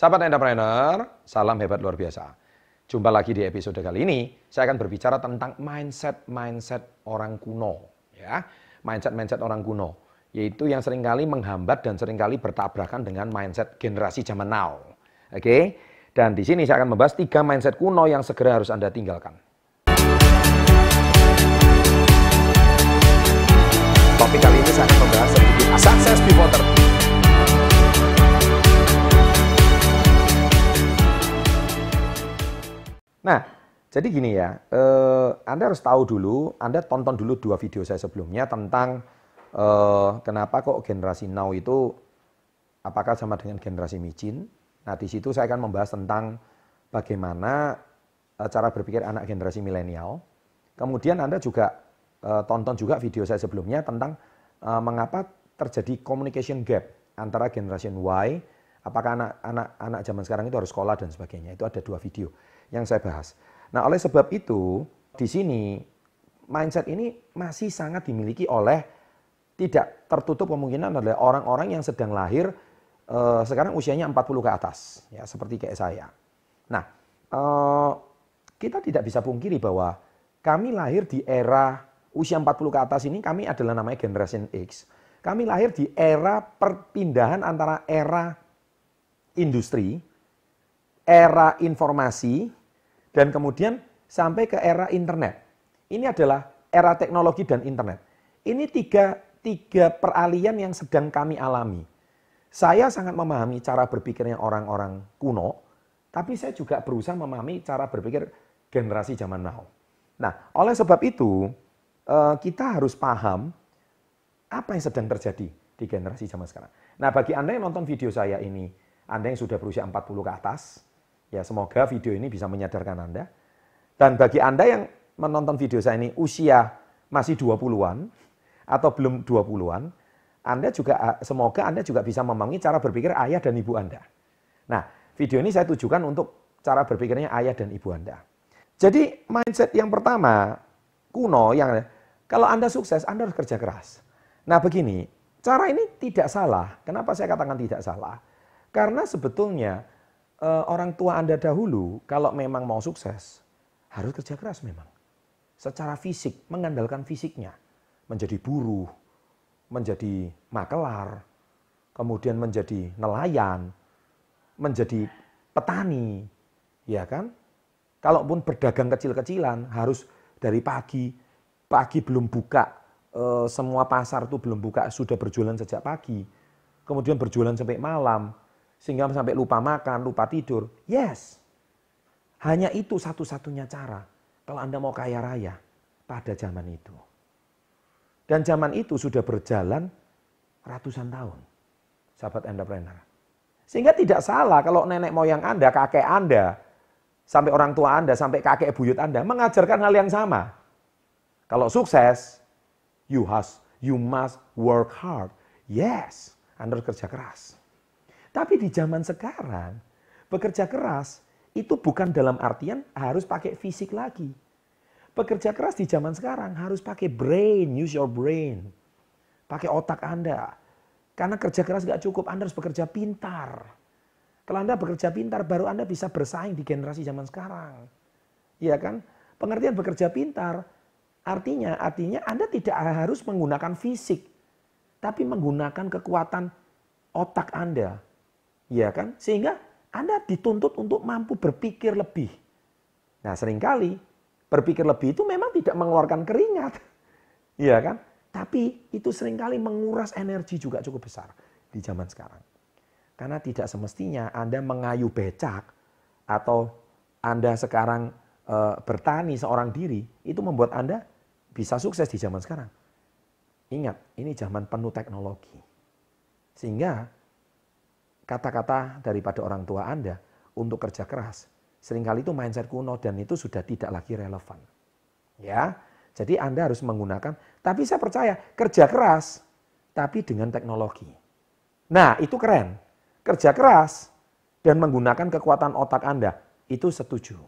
Sahabat entrepreneur, salam hebat luar biasa. Jumpa lagi di episode kali ini, saya akan berbicara tentang mindset-mindset orang kuno. ya Mindset-mindset orang kuno, yaitu yang sering kali menghambat dan sering kali bertabrakan dengan mindset generasi zaman now. Oke, dan di sini saya akan membahas tiga mindset kuno yang segera harus Anda tinggalkan. Jadi gini ya, eh, Anda harus tahu dulu, Anda tonton dulu dua video saya sebelumnya tentang eh, kenapa kok generasi now itu apakah sama dengan generasi micin. Nah, di situ saya akan membahas tentang bagaimana eh, cara berpikir anak generasi milenial. Kemudian Anda juga eh, tonton juga video saya sebelumnya tentang eh, mengapa terjadi communication gap antara generation Y, apakah anak-anak anak zaman sekarang itu harus sekolah dan sebagainya. Itu ada dua video yang saya bahas. Nah, oleh sebab itu, di sini mindset ini masih sangat dimiliki oleh tidak tertutup kemungkinan adalah orang-orang yang sedang lahir eh, sekarang usianya 40 ke atas, ya seperti kayak saya. Nah, eh, kita tidak bisa pungkiri bahwa kami lahir di era usia 40 ke atas ini kami adalah namanya generation X. Kami lahir di era perpindahan antara era industri, era informasi, dan kemudian sampai ke era internet. Ini adalah era teknologi dan internet. Ini tiga, tiga peralihan yang sedang kami alami. Saya sangat memahami cara berpikirnya orang-orang kuno, tapi saya juga berusaha memahami cara berpikir generasi zaman now. Nah, oleh sebab itu, eh, kita harus paham apa yang sedang terjadi di generasi zaman sekarang. Nah, bagi Anda yang nonton video saya ini, Anda yang sudah berusia 40 ke atas, Ya, semoga video ini bisa menyadarkan Anda. Dan bagi Anda yang menonton video saya ini usia masih 20-an atau belum 20-an, Anda juga semoga Anda juga bisa memahami cara berpikir ayah dan ibu Anda. Nah, video ini saya tujukan untuk cara berpikirnya ayah dan ibu Anda. Jadi mindset yang pertama kuno yang kalau Anda sukses, Anda harus kerja keras. Nah, begini, cara ini tidak salah. Kenapa saya katakan tidak salah? Karena sebetulnya uh, orang tua Anda dahulu kalau memang mau sukses harus kerja keras memang. Secara fisik, mengandalkan fisiknya. Menjadi buruh, menjadi makelar, kemudian menjadi nelayan, menjadi petani, ya kan? Kalaupun berdagang kecil-kecilan harus dari pagi, pagi belum buka, eh, semua pasar itu belum buka, sudah berjualan sejak pagi. Kemudian berjualan sampai malam, sehingga sampai lupa makan, lupa tidur. Yes. Hanya itu satu-satunya cara kalau Anda mau kaya raya pada zaman itu. Dan zaman itu sudah berjalan ratusan tahun. Sahabat entrepreneur. Sehingga tidak salah kalau nenek moyang Anda, kakek Anda, sampai orang tua Anda, sampai kakek buyut Anda mengajarkan hal yang sama. Kalau sukses, you has, you must work hard. Yes, Anda harus kerja keras. Tapi di zaman sekarang, bekerja keras itu bukan dalam artian harus pakai fisik lagi. Bekerja keras di zaman sekarang harus pakai brain, use your brain. Pakai otak Anda. Karena kerja keras gak cukup, Anda harus bekerja pintar. Kalau Anda bekerja pintar, baru Anda bisa bersaing di generasi zaman sekarang. Iya kan? Pengertian bekerja pintar, artinya artinya Anda tidak harus menggunakan fisik, tapi menggunakan kekuatan otak Anda, Ya kan? Sehingga Anda dituntut untuk mampu berpikir lebih. Nah, sering kali berpikir lebih itu memang tidak mengeluarkan keringat. Iya kan? Tapi itu sering kali menguras energi juga cukup besar di zaman sekarang. Karena tidak semestinya Anda mengayu becak atau Anda sekarang e, bertani seorang diri, itu membuat Anda bisa sukses di zaman sekarang. Ingat, ini zaman penuh teknologi. Sehingga kata-kata daripada orang tua Anda untuk kerja keras. Seringkali itu mindset kuno dan itu sudah tidak lagi relevan. Ya, jadi Anda harus menggunakan, tapi saya percaya kerja keras, tapi dengan teknologi. Nah, itu keren. Kerja keras dan menggunakan kekuatan otak Anda, itu setuju.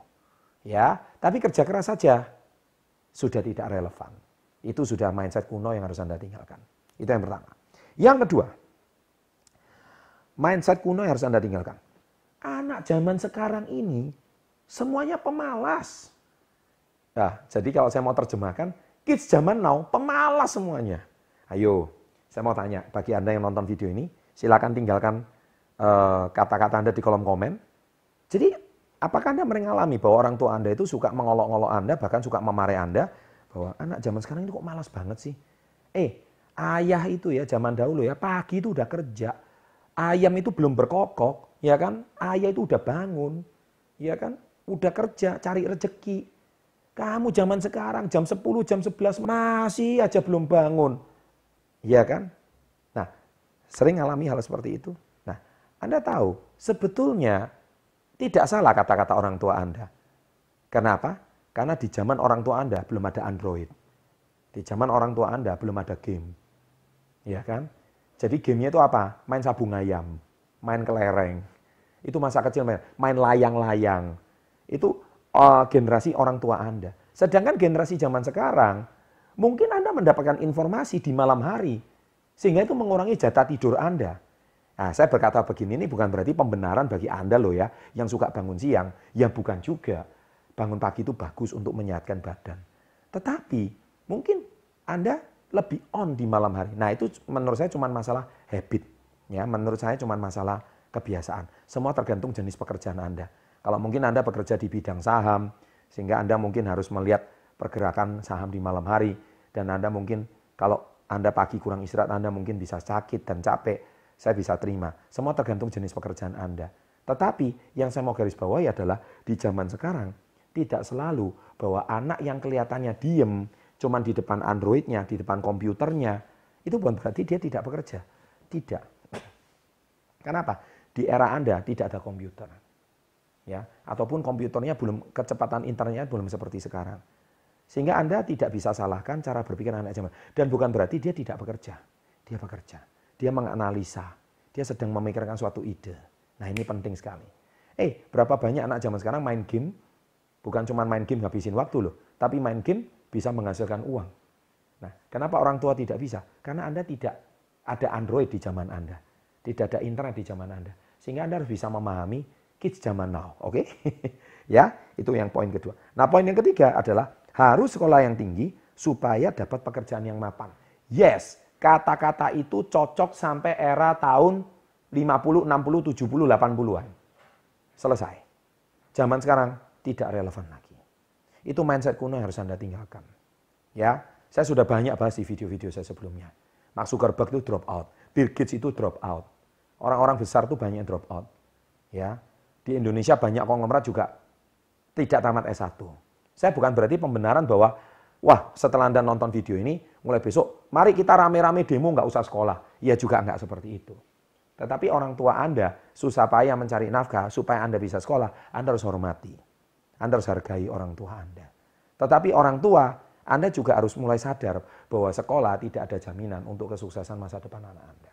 Ya, tapi kerja keras saja sudah tidak relevan. Itu sudah mindset kuno yang harus Anda tinggalkan. Itu yang pertama. Yang kedua, mindset kuno yang harus Anda tinggalkan. anak zaman sekarang ini semuanya pemalas. Nah, jadi kalau saya mau terjemahkan, kids zaman now pemalas semuanya. Ayo, saya mau tanya bagi Anda yang nonton video ini, silakan tinggalkan eh, kata-kata uh, Anda di kolom komen. Jadi, apakah Anda mengalami bahwa orang tua Anda itu suka mengolok-olok Anda, bahkan suka memarahi Anda, bahwa anak zaman sekarang ini kok malas banget sih? Eh, ayah itu ya zaman dahulu ya, pagi itu udah kerja. Ayam itu belum berkokok, ya kan? Ayah itu udah bangun, ya kan? Udah kerja, cari rezeki. Kamu zaman sekarang jam 10, jam 11 masih aja belum bangun Iya kan? Nah, sering alami hal seperti itu. Nah, Anda tahu, sebetulnya tidak salah kata-kata orang tua Anda. Kenapa? Karena di zaman orang tua Anda belum ada Android. Di zaman orang tua Anda belum ada game. Ya kan? Jadi gamenya itu apa? Main sabung ayam, main kelereng. Itu masa kecil main, main layang-layang. Itu uh, generasi orang tua Anda. Sedangkan generasi zaman sekarang, Mungkin Anda mendapatkan informasi di malam hari, sehingga itu mengurangi jatah tidur Anda. Nah, saya berkata begini ini bukan berarti pembenaran bagi Anda loh ya, yang suka bangun siang. Ya bukan juga. Bangun pagi itu bagus untuk menyehatkan badan. Tetapi mungkin Anda lebih on di malam hari. Nah itu menurut saya cuma masalah habit. ya Menurut saya cuma masalah kebiasaan. Semua tergantung jenis pekerjaan Anda. Kalau mungkin Anda bekerja di bidang saham, sehingga Anda mungkin harus melihat pergerakan saham di malam hari dan Anda mungkin kalau Anda pagi kurang istirahat Anda mungkin bisa sakit dan capek, saya bisa terima. Semua tergantung jenis pekerjaan Anda. Tetapi yang saya mau garis bawahi adalah di zaman sekarang tidak selalu bahwa anak yang kelihatannya diem cuman di depan Androidnya, di depan komputernya, itu bukan berarti dia tidak bekerja. Tidak. Kenapa? Di era Anda tidak ada komputer. Ya, ataupun komputernya belum kecepatan internetnya belum seperti sekarang. Sehingga Anda tidak bisa salahkan cara berpikir anak zaman. Dan bukan berarti dia tidak bekerja. Dia bekerja. Dia menganalisa. Dia sedang memikirkan suatu ide. Nah ini penting sekali. Eh, berapa banyak anak zaman sekarang main game, bukan cuma main game ngabisin waktu loh, tapi main game bisa menghasilkan uang. Nah, kenapa orang tua tidak bisa? Karena Anda tidak ada Android di zaman Anda. Tidak ada internet di zaman Anda. Sehingga Anda harus bisa memahami kids zaman now. Oke? Okay? ya, itu yang poin kedua. Nah, poin yang ketiga adalah harus sekolah yang tinggi supaya dapat pekerjaan yang mapan. Yes, kata-kata itu cocok sampai era tahun 50, 60, 70, 80-an. Selesai. Zaman sekarang tidak relevan lagi. Itu mindset kuno yang harus Anda tinggalkan. Ya, saya sudah banyak bahas di video-video saya sebelumnya. Mark Zuckerberg itu drop out, Bill Gates itu drop out. Orang-orang besar itu banyak yang drop out. Ya, di Indonesia banyak konglomerat juga tidak tamat S1. Saya bukan berarti pembenaran bahwa wah setelah Anda nonton video ini, mulai besok mari kita rame-rame demo nggak usah sekolah. Ya juga nggak seperti itu. Tetapi orang tua Anda susah payah mencari nafkah supaya Anda bisa sekolah, Anda harus hormati. Anda harus hargai orang tua Anda. Tetapi orang tua, Anda juga harus mulai sadar bahwa sekolah tidak ada jaminan untuk kesuksesan masa depan anak Anda.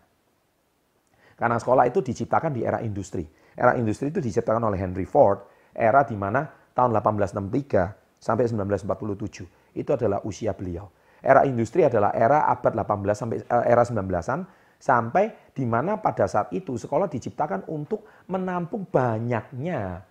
Karena sekolah itu diciptakan di era industri. Era industri itu diciptakan oleh Henry Ford, era di mana tahun 1863 sampai 1947. Itu adalah usia beliau. Era industri adalah era abad 18 sampai uh, era 19-an sampai di mana pada saat itu sekolah diciptakan untuk menampung banyaknya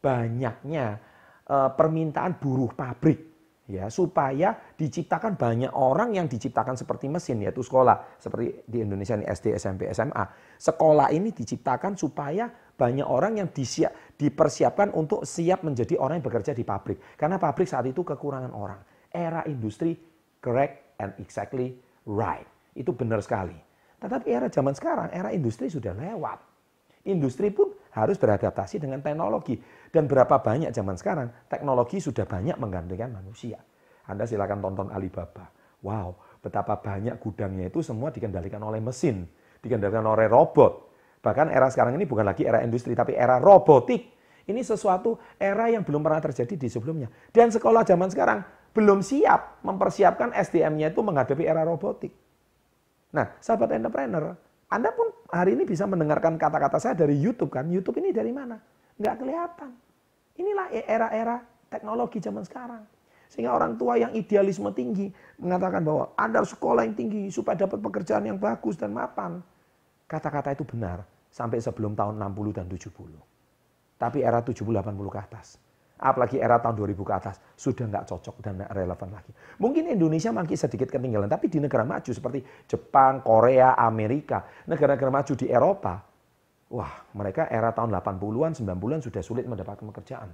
banyaknya permintaan buruh pabrik ya supaya diciptakan banyak orang yang diciptakan seperti mesin yaitu sekolah seperti di Indonesia ini SD, SMP, SMA. Sekolah ini diciptakan supaya banyak orang yang disiap, dipersiapkan untuk siap menjadi orang yang bekerja di pabrik. Karena pabrik saat itu kekurangan orang. Era industri correct and exactly right. Itu benar sekali. Tetapi era zaman sekarang, era industri sudah lewat. Industri pun harus beradaptasi dengan teknologi. Dan berapa banyak zaman sekarang teknologi sudah banyak menggantikan manusia. Anda silakan tonton Alibaba. Wow, betapa banyak gudangnya itu semua dikendalikan oleh mesin, dikendalikan oleh robot. Bahkan era sekarang ini bukan lagi era industri, tapi era robotik. Ini sesuatu era yang belum pernah terjadi di sebelumnya. Dan sekolah zaman sekarang belum siap mempersiapkan SDM-nya itu menghadapi era robotik. Nah, sahabat entrepreneur, Anda pun hari ini bisa mendengarkan kata-kata saya dari YouTube kan. YouTube ini dari mana? Nggak kelihatan. Inilah era-era teknologi zaman sekarang. Sehingga orang tua yang idealisme tinggi mengatakan bahwa Anda harus sekolah yang tinggi supaya dapat pekerjaan yang bagus dan mapan. Kata-kata itu benar sampai sebelum tahun 60 dan 70. Tapi era 70-80 ke atas. Apalagi era tahun 2000 ke atas. Sudah nggak cocok dan nggak relevan lagi. Mungkin Indonesia masih sedikit ketinggalan. Tapi di negara maju seperti Jepang, Korea, Amerika. Negara-negara maju di Eropa. Wah, mereka era tahun 80-an, 90-an sudah sulit mendapatkan pekerjaan.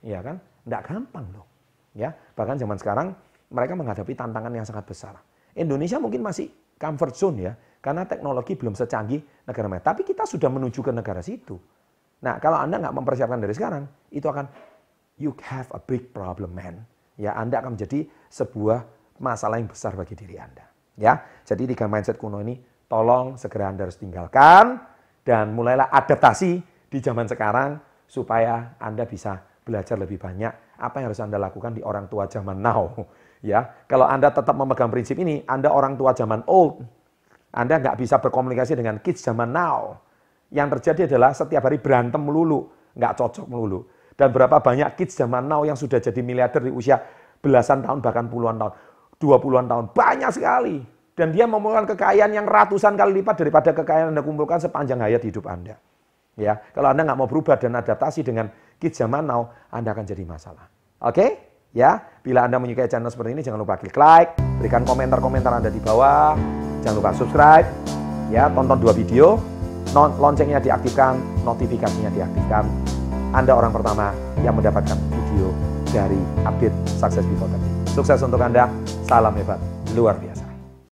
Iya kan? Nggak gampang loh. Ya, bahkan zaman sekarang mereka menghadapi tantangan yang sangat besar. Indonesia mungkin masih comfort zone ya, karena teknologi belum secanggih negara lain. Tapi kita sudah menuju ke negara situ. Nah, kalau Anda nggak mempersiapkan dari sekarang, itu akan you have a big problem, man. Ya, Anda akan menjadi sebuah masalah yang besar bagi diri Anda. Ya, jadi tiga mindset kuno ini tolong segera Anda harus tinggalkan dan mulailah adaptasi di zaman sekarang supaya Anda bisa belajar lebih banyak apa yang harus Anda lakukan di orang tua zaman now. Ya, kalau Anda tetap memegang prinsip ini, Anda orang tua zaman old, Anda nggak bisa berkomunikasi dengan kids zaman now. Yang terjadi adalah setiap hari berantem melulu, nggak cocok melulu. Dan berapa banyak kids zaman now yang sudah jadi miliarder di usia belasan tahun bahkan puluhan tahun, dua puluhan tahun, banyak sekali. Dan dia memulihkan kekayaan yang ratusan kali lipat daripada kekayaan yang Anda kumpulkan sepanjang hayat hidup Anda. Ya, kalau Anda nggak mau berubah dan adaptasi dengan kids zaman now, Anda akan jadi masalah. Oke? Okay? Ya, bila Anda menyukai channel seperti ini jangan lupa klik like, berikan komentar-komentar Anda di bawah, jangan lupa subscribe, ya, tonton dua video, loncengnya diaktifkan, notifikasinya diaktifkan. Anda orang pertama yang mendapatkan video dari update Success Before 30. Sukses untuk Anda, salam hebat, luar biasa.